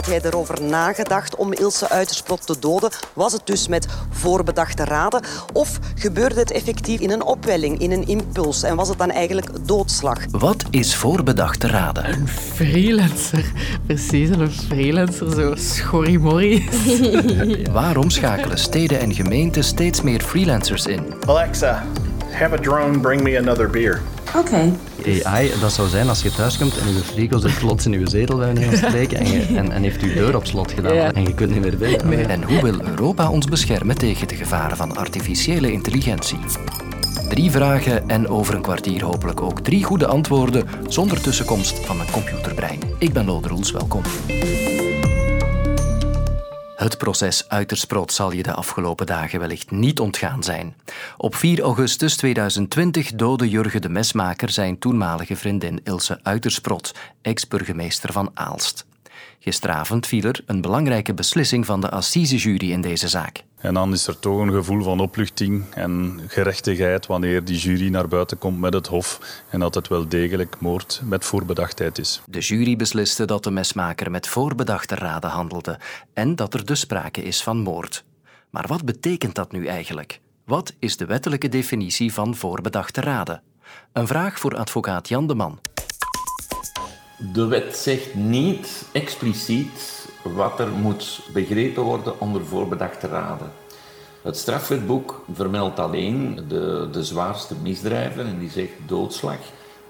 had hij erover nagedacht om Ilse Uitersprot te doden? Was het dus met voorbedachte raden? Of gebeurde het effectief in een opwelling, in een impuls? En was het dan eigenlijk doodslag? Wat is voorbedachte raden? Een freelancer. Precies, een freelancer, zo schorrimorrie. Waarom schakelen steden en gemeenten steeds meer freelancers in? Alexa, have a drone bring me another beer. Oké. AI, dat zou zijn als je thuiskomt en je frigo zit plots in je zetel bij van spreken en, je- en, en heeft je deur op slot gedaan Ja. en je kunt niet meer binnen. En hoe wil Europa ons beschermen tegen de gevaren van artificiële intelligentie? Drie vragen en over een kwartier hopelijk ook drie goede antwoorden zonder tussenkomst van een computerbrein. Ik ben Lode Roels, welkom. Het proces Uitersprot zal je de afgelopen dagen wellicht niet ontgaan zijn. Op 4 augustus 2020 doodde Jurgen de Mesmaker zijn toenmalige vriendin Ilse Uitersprot, ex-burgemeester van Aalst. Gisteravond viel er een belangrijke beslissing van de assisejury in deze zaak. En dan is er toch een gevoel van opluchting en gerechtigheid wanneer die jury naar buiten komt met het hof en dat het wel degelijk moord met voorbedachtheid is. De jury besliste dat de mesmaker met voorbedachte raden handelde en dat er dus sprake is van moord. Maar wat betekent dat nu eigenlijk? Wat is de wettelijke definitie van voorbedachte raden? Een vraag voor advocaat Jan de Man. De wet zegt niet expliciet wat er moet begrepen worden onder voorbedachte raden. Het strafwetboek vermeldt alleen de, de zwaarste misdrijven en die zegt doodslag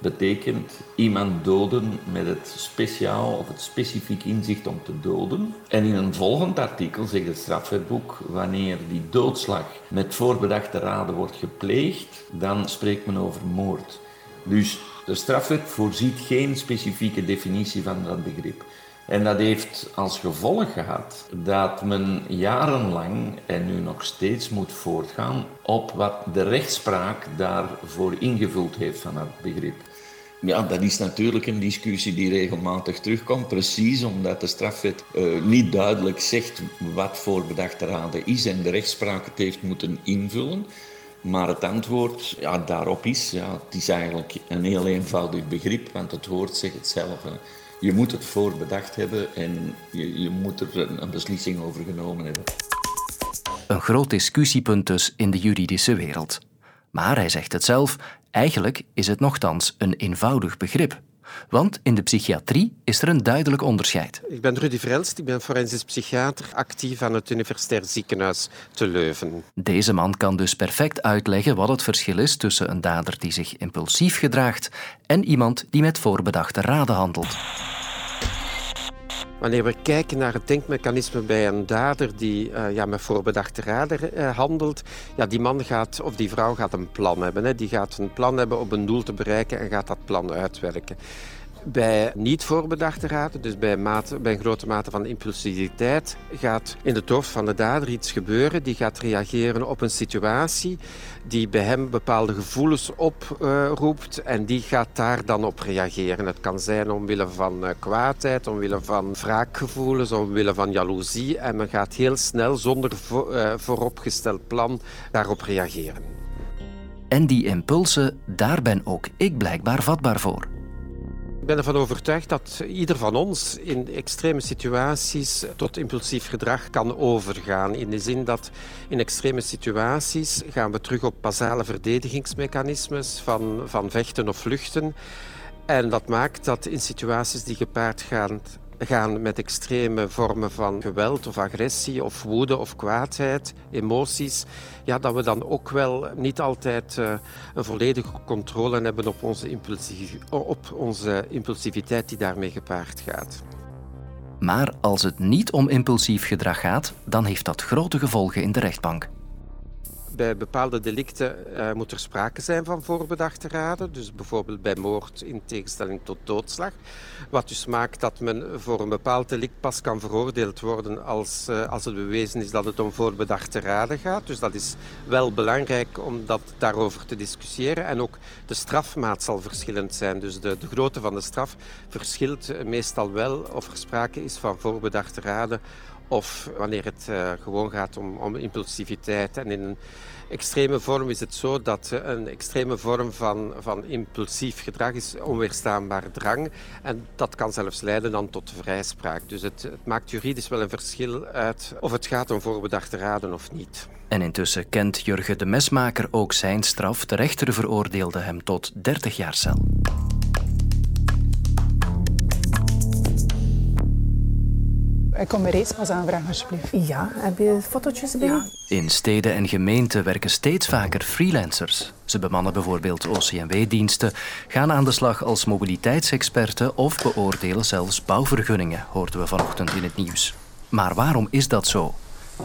betekent iemand doden met het speciaal of het specifiek inzicht om te doden. En in een volgend artikel zegt het strafwetboek wanneer die doodslag met voorbedachte raden wordt gepleegd, dan spreekt men over moord. Dus de strafwet voorziet geen specifieke definitie van dat begrip. En dat heeft als gevolg gehad dat men jarenlang en nu nog steeds moet voortgaan op wat de rechtspraak daarvoor ingevuld heeft van dat begrip. Ja, dat is natuurlijk een discussie die regelmatig terugkomt, precies omdat de strafwet eh, niet duidelijk zegt wat voorbedachte raden is en de rechtspraak het heeft moeten invullen. Maar het antwoord ja, daarop is, ja, het is eigenlijk een heel eenvoudig begrip, want het woord zegt het zelf. hè. Je moet het voorbedacht hebben en je, je moet er een, een beslissing over genomen hebben. Een groot discussiepunt dus in de juridische wereld. Maar hij zegt het zelf, eigenlijk is het nogthans een eenvoudig begrip. Want in de psychiatrie is er een duidelijk onderscheid. Ik ben Rudy Vrelst, ik ben forensisch psychiater, actief aan het Universitair Ziekenhuis te Leuven. Deze man kan dus perfect uitleggen wat het verschil is tussen een dader die zich impulsief gedraagt en iemand die met voorbedachte raden handelt. Wanneer we kijken naar het denkmechanisme bij een dader die eh, ja, met voorbedachte raden eh, handelt, ja, die man gaat, of die vrouw gaat een plan hebben. Hè. Die gaat een plan hebben om een doel te bereiken en gaat dat plan uitwerken. Bij niet voorbedachte raden, dus bij, mate, bij een grote mate van impulsiviteit, gaat in het hoofd van de dader iets gebeuren. Die gaat reageren op een situatie die bij hem bepaalde gevoelens oproept en die gaat daar dan op reageren. Het kan zijn omwille van eh, kwaadheid, omwille van wraakgevoelens, omwille van jaloezie en men gaat heel snel, zonder eh, vooropgesteld plan, daarop reageren. En die impulsen, daar ben ook ik blijkbaar vatbaar voor. Ik ben ervan overtuigd dat ieder van ons in extreme situaties tot impulsief gedrag kan overgaan. In de zin dat in extreme situaties gaan we terug op basale verdedigingsmechanismes van, van vechten of vluchten. En dat maakt dat in situaties die gepaard gaan, gaan met extreme vormen van geweld of agressie of woede of kwaadheid, emoties, ja, dat we dan ook wel niet altijd eh, een volledige controle hebben op onze, op onze impulsiviteit die daarmee gepaard gaat. Maar als het niet om impulsief gedrag gaat, dan heeft dat grote gevolgen in de rechtbank. Bij bepaalde delicten eh, moet er sprake zijn van voorbedachte raden. Dus bijvoorbeeld bij moord in tegenstelling tot doodslag. Wat dus maakt dat men voor een bepaald delict pas kan veroordeeld worden als, eh, als het bewezen is dat het om voorbedachte raden gaat. Dus dat is wel belangrijk om dat daarover te discussiëren. En ook de strafmaat zal verschillend zijn. Dus de, de grootte van de straf verschilt meestal wel of er sprake is van voorbedachte raden of wanneer het uh, gewoon gaat om, om impulsiviteit. En in een extreme vorm is het zo dat een extreme vorm van, van impulsief gedrag is onweerstaanbare drang. En dat kan zelfs leiden dan tot vrijspraak. Dus het, het maakt juridisch wel een verschil uit of het gaat om voorbedachte raden of niet. En intussen kent Jurgen de Mesmaker ook zijn straf. De rechter veroordeelde hem tot 30 jaar cel. Ik kom mijn reispas aanvragen, alsjeblieft. Ja, heb je fotootjes bij? Ja. In steden en gemeenten werken steeds vaker freelancers. Ze bemannen bijvoorbeeld OCMW-diensten, gaan aan de slag als mobiliteitsexperten of beoordelen zelfs bouwvergunningen, hoorden we vanochtend in het nieuws. Maar waarom is dat zo?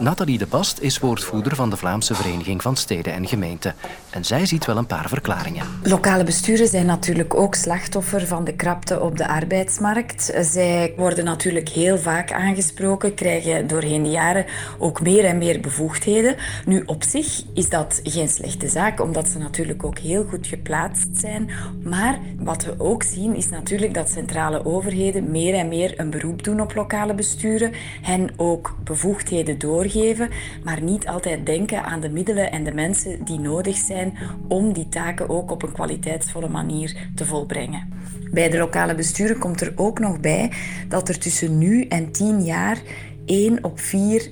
Nathalie de Bast is woordvoerder van de Vlaamse Vereniging van Steden en Gemeenten. En zij ziet wel een paar verklaringen. Lokale besturen zijn natuurlijk ook slachtoffer van de krapte op de arbeidsmarkt. Zij worden natuurlijk heel vaak aangesproken, krijgen doorheen de jaren ook meer en meer bevoegdheden. Nu, op zich is dat geen slechte zaak, omdat ze natuurlijk ook heel goed geplaatst zijn. Maar wat we ook zien is natuurlijk dat centrale overheden meer en meer een beroep doen op lokale besturen, hen ook bevoegdheden door geven, maar niet altijd denken aan de middelen en de mensen die nodig zijn om die taken ook op een kwaliteitsvolle manier te volbrengen. Bij de lokale besturen komt er ook nog bij dat er tussen nu en tien jaar één op vier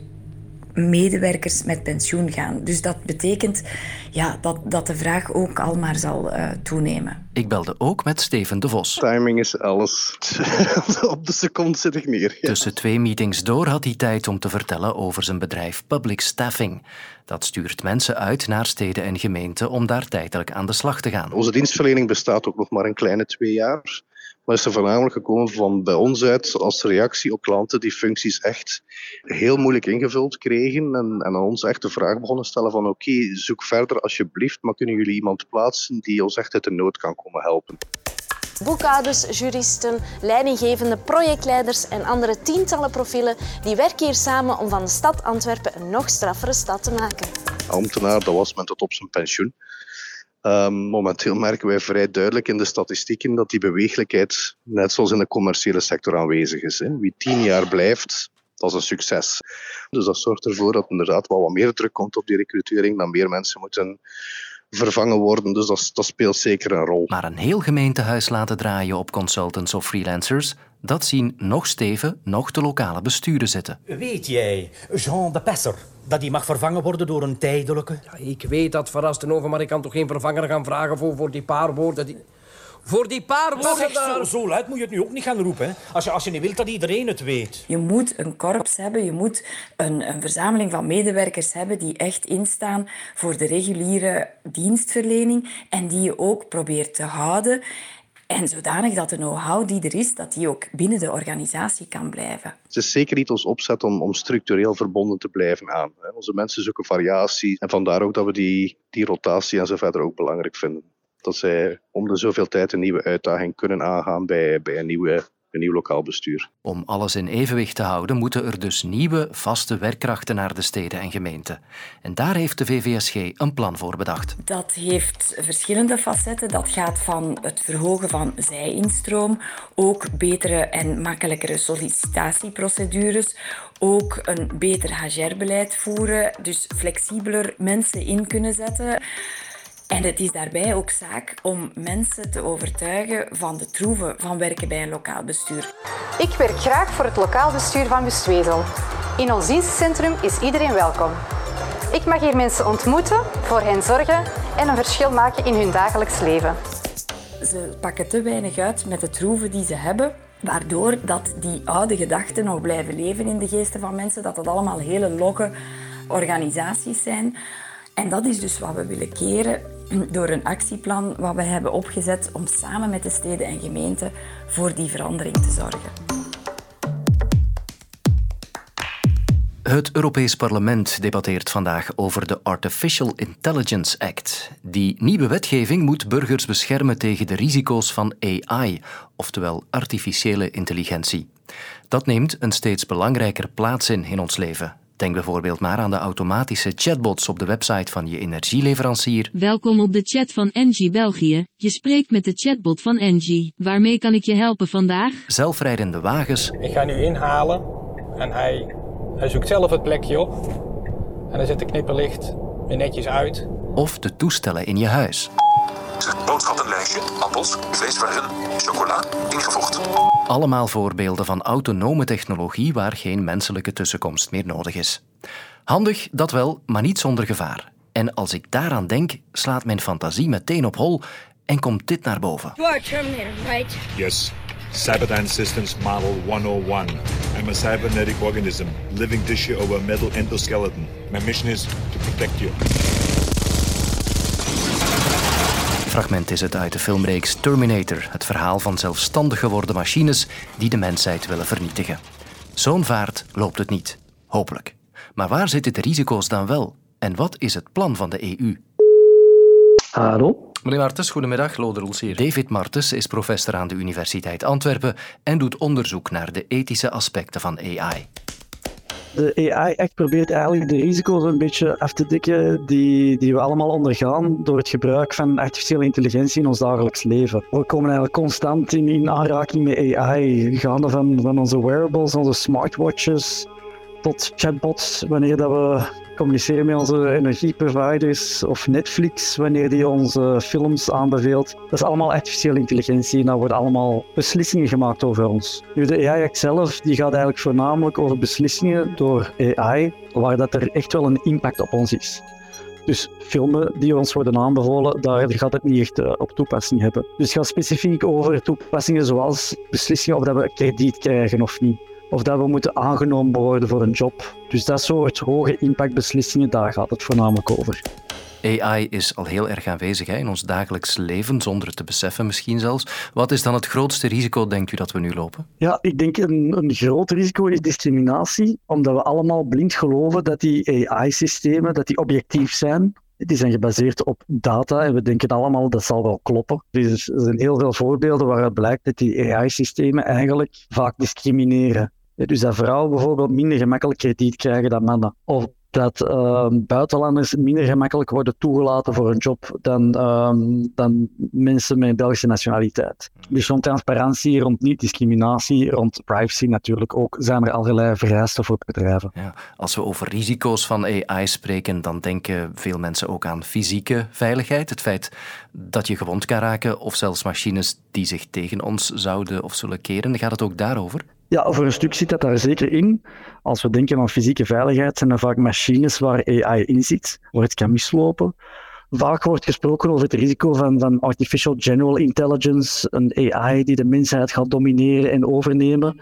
medewerkers met pensioen gaan. Dus dat betekent ja, dat, dat de vraag ook al maar zal uh, toenemen. Ik belde ook met Steven de Vos. Timing is alles. Op de seconde zit ik neer. Tussen twee meetings door had hij tijd om te vertellen over zijn bedrijf Public Staffing. Dat stuurt mensen uit naar steden en gemeenten om daar tijdelijk aan de slag te gaan. Onze dienstverlening bestaat ook nog maar een kleine twee jaar. Maar is er voornamelijk gekomen van bij ons uit als reactie op klanten die functies echt heel moeilijk ingevuld kregen en, en aan ons echt de vraag begonnen stellen van oké, zoek verder alsjeblieft, maar kunnen jullie iemand plaatsen die ons echt uit de nood kan komen helpen? Boekhouders, juristen, leidinggevende, projectleiders en andere tientallen profielen die werken hier samen om van de stad Antwerpen een nog straffere stad te maken. Ambtenaar, dat was men tot op zijn pensioen. Um, momenteel merken wij vrij duidelijk in de statistieken dat die beweeglijkheid net zoals in de commerciële sector aanwezig is. Hè. Wie tien jaar blijft, dat is een succes. Dus dat zorgt ervoor dat inderdaad wel wat meer druk komt op die recrutering, dat meer mensen moeten vervangen worden. Dus dat, dat, speelt zeker een rol. Maar een heel gemeentehuis laten draaien op consultants of freelancers, dat zien nog Steven, nog de lokale besturen zitten. Weet jij, Jean de Pesser, dat die mag vervangen worden door een tijdelijke? Ja, ik weet dat verrast over, maar ik kan toch geen vervanger gaan vragen voor, voor die paar woorden. Die... Voor die paar woorden Zo, zo luid moet je het nu ook niet gaan roepen. Hè? Als, je, als je niet wilt dat iedereen het weet. Je moet een korps hebben, je moet een, een verzameling van medewerkers hebben die echt instaan voor de reguliere dienstverlening en die je ook probeert te houden. En zodanig dat de know-how die er is, dat die ook binnen de organisatie kan blijven. Het is zeker niet ons opzet om, om structureel verbonden te blijven aan. Onze mensen zoeken variatie en vandaar ook dat we die, die rotatie en zo verder ook belangrijk vinden. Dat zij om de zoveel tijd een nieuwe uitdaging kunnen aangaan bij, bij een nieuwe een nieuw lokaal bestuur. Om alles in evenwicht te houden, moeten er dus nieuwe, vaste werkkrachten naar de steden en gemeenten. En daar heeft de VVSG een plan voor bedacht. Dat heeft verschillende facetten. Dat gaat van het verhogen van zijinstroom, ook betere en makkelijkere sollicitatieprocedures, ook een beter HR-beleid voeren, dus flexibeler mensen in kunnen zetten. En het is daarbij ook zaak om mensen te overtuigen van de troeven van werken bij een lokaal bestuur. Ik werk graag voor het lokaal bestuur van Wustwezel. In ons dienstcentrum is iedereen welkom. Ik mag hier mensen ontmoeten, voor hen zorgen en een verschil maken in hun dagelijks leven. Ze pakken te weinig uit met de troeven die ze hebben, waardoor dat die oude gedachten nog blijven leven in de geesten van mensen, dat het allemaal hele logge organisaties zijn. En dat is dus wat we willen keren door een actieplan wat we hebben opgezet om samen met de steden en gemeenten voor die verandering te zorgen. Het Europees Parlement debatteert vandaag over de Artificial Intelligence Act. Die nieuwe wetgeving moet burgers beschermen tegen de risico's van AI, oftewel artificiële intelligentie. Dat neemt een steeds belangrijker plaats in in ons leven. Denk bijvoorbeeld maar aan de automatische chatbots op de website van je energieleverancier. Welkom op de chat van Engie België. Je spreekt met de chatbot van Engie. Waarmee kan ik je helpen vandaag? Zelfrijdende wagens. Ik ga nu inhalen en hij Hij zoekt zelf het plekje op. En dan zet de knipperlicht weer netjes uit. Of de toestellen in je huis. Boodschappenlijstje, appels, vleesvergen, chocola, ingevoegd. Allemaal voorbeelden van autonome technologie waar geen menselijke tussenkomst meer nodig is. Handig, dat wel, maar niet zonder gevaar. En als ik daaraan denk, slaat mijn fantasie meteen op hol en komt dit naar boven. You are Terminator, right? Yes. Cyberdyne Systems Model 101. I'm a cybernetic organism, living tissue over a metal endoskeleton. My mission is to protect you. Fragment is het uit de filmreeks Terminator, het verhaal van zelfstandig geworden machines die de mensheid willen vernietigen. Zo'n vaart loopt het niet, hopelijk. Maar waar zitten de risico's dan wel? En wat is het plan van de EU? Hallo? Meneer Martens, goedemiddag. Lode Roels hier. David Martens is professor aan de Universiteit Antwerpen en doet onderzoek naar de ethische aspecten van AI. De AI-act probeert eigenlijk de risico's een beetje af te dekken die, die we allemaal ondergaan door het gebruik van artificiële intelligentie in ons dagelijks leven. We komen eigenlijk constant in, in aanraking met AI, gaande van, van onze wearables, onze smartwatches, tot chatbots, wanneer dat we communiceren met onze energieproviders of Netflix wanneer die onze films aanbeveelt. Dat is allemaal artificiële intelligentie en daar worden allemaal beslissingen gemaakt over ons. Nu, de AI-act zelf die gaat eigenlijk voornamelijk over beslissingen door AI, waar dat er echt wel een impact op ons is. Dus filmen die ons worden aanbevolen, daar gaat het niet echt uh, op toepassing hebben. Dus het gaat specifiek over toepassingen zoals beslissingen of dat we krediet krijgen of niet of dat we moeten aangenomen worden voor een job. Dus dat soort hoge impactbeslissingen, daar gaat het voornamelijk over. AI is al heel erg aanwezig hè, in ons dagelijks leven, zonder het te beseffen misschien zelfs. Wat is dan het grootste risico, denkt u, dat we nu lopen? Ja, ik denk een, een groot risico is discriminatie, omdat we allemaal blind geloven dat die AI-systemen dat die objectief zijn. Die zijn gebaseerd op data en we denken allemaal dat zal wel kloppen. Dus er zijn heel veel voorbeelden waaruit blijkt dat die AI-systemen eigenlijk vaak discrimineren. Dus dat vrouwen bijvoorbeeld minder gemakkelijk krediet krijgen dan mannen. Of dat uh, buitenlanders minder gemakkelijk worden toegelaten voor een job dan, uh, dan mensen met een Belgische nationaliteit. Dus rond transparantie, rond niet-discriminatie, rond privacy natuurlijk ook, zijn er allerlei vereisten voor bedrijven. Ja, als we over risico's van AI spreken, dan denken veel mensen ook aan fysieke veiligheid. Het feit dat je gewond kan raken of zelfs machines die zich tegen ons zouden of zullen keren. Gaat het ook daarover? Ja, voor een stuk zit dat daar zeker in. Als we denken aan fysieke veiligheid, zijn er vaak machines waar AI in zit, waar het kan mislopen. Vaak wordt gesproken over het risico van, van artificial general intelligence, een AI die de mensheid gaat domineren en overnemen.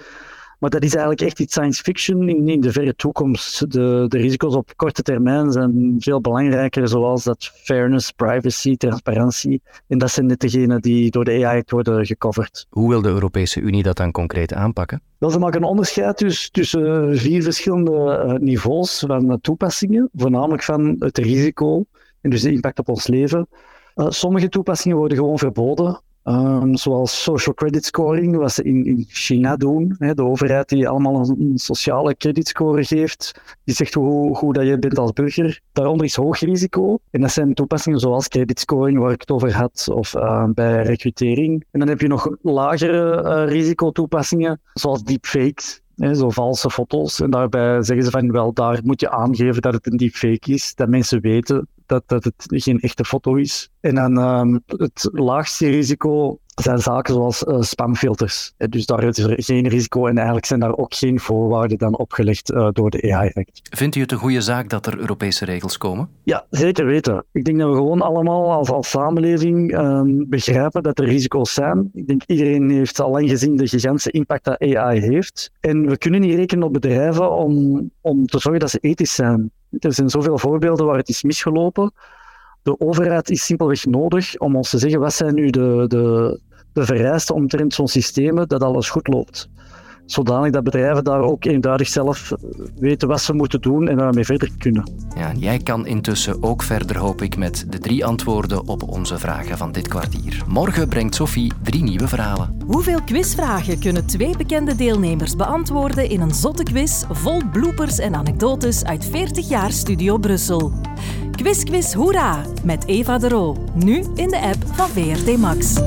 Maar dat is eigenlijk echt iets science fiction in, in de verre toekomst. De, de risico's op korte termijn zijn veel belangrijker, zoals dat fairness, privacy, transparantie. En dat zijn net degenen die door de AI worden gecoverd. Hoe wil de Europese Unie dat dan concreet aanpakken? Wel, ze maken een onderscheid dus tussen vier verschillende niveaus van toepassingen, voornamelijk van het risico en dus de impact op ons leven. Uh, sommige toepassingen worden gewoon verboden. Um, zoals social credit scoring, wat ze in, in China doen. Hè, de overheid die allemaal een, een sociale creditscore geeft. Die zegt hoe goed dat je bent als burger. Daaronder is hoog risico. En dat zijn toepassingen zoals creditscoring, waar ik het over had, of uh, bij recrutering. En dan heb je nog lagere uh, risicotoepassingen, zoals deepfakes. Hè, zo valse foto's. En daarbij zeggen ze van wel, daar moet je aangeven dat het een deepfake is. Dat mensen weten dat, dat het geen echte foto is. En dan um, het laagste risico zijn zaken zoals uh, spamfilters. Dus daar is er geen risico en eigenlijk zijn daar ook geen voorwaarden dan opgelegd uh, door de AI-act. Vindt u het een goede zaak dat er Europese regels komen? Ja, zeker weten. Ik denk dat we gewoon allemaal als, als samenleving um, begrijpen dat er risico's zijn. Ik denk iedereen heeft al lang gezien de gigantische impact dat AI heeft. En we kunnen niet rekenen op bedrijven om, om te zorgen dat ze ethisch zijn. Er zijn zoveel voorbeelden waar het is misgelopen. De overheid is simpelweg nodig om ons te zeggen wat zijn nu de, de, de vereisten omtrent zo'n systemen dat alles goed loopt. Zodanig dat bedrijven daar ook eenduidig zelf weten wat ze moeten doen en daarmee verder kunnen. Ja, en jij kan intussen ook verder, hoop ik, met de drie antwoorden op onze vragen van dit kwartier. Morgen brengt Sophie drie nieuwe verhalen. Hoeveel quizvragen kunnen twee bekende deelnemers beantwoorden in een zotte quiz vol bloopers en anekdotes uit 40 jaar Studio Brussel? Quiz Quiz Hoera met Eva de Roo. Nu in de app van VRT Max.